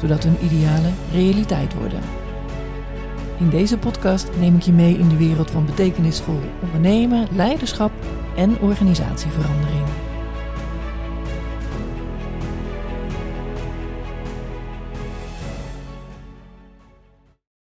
zodat hun idealen realiteit worden. In deze podcast neem ik je mee in de wereld van betekenisvol ondernemen, leiderschap en organisatieverandering.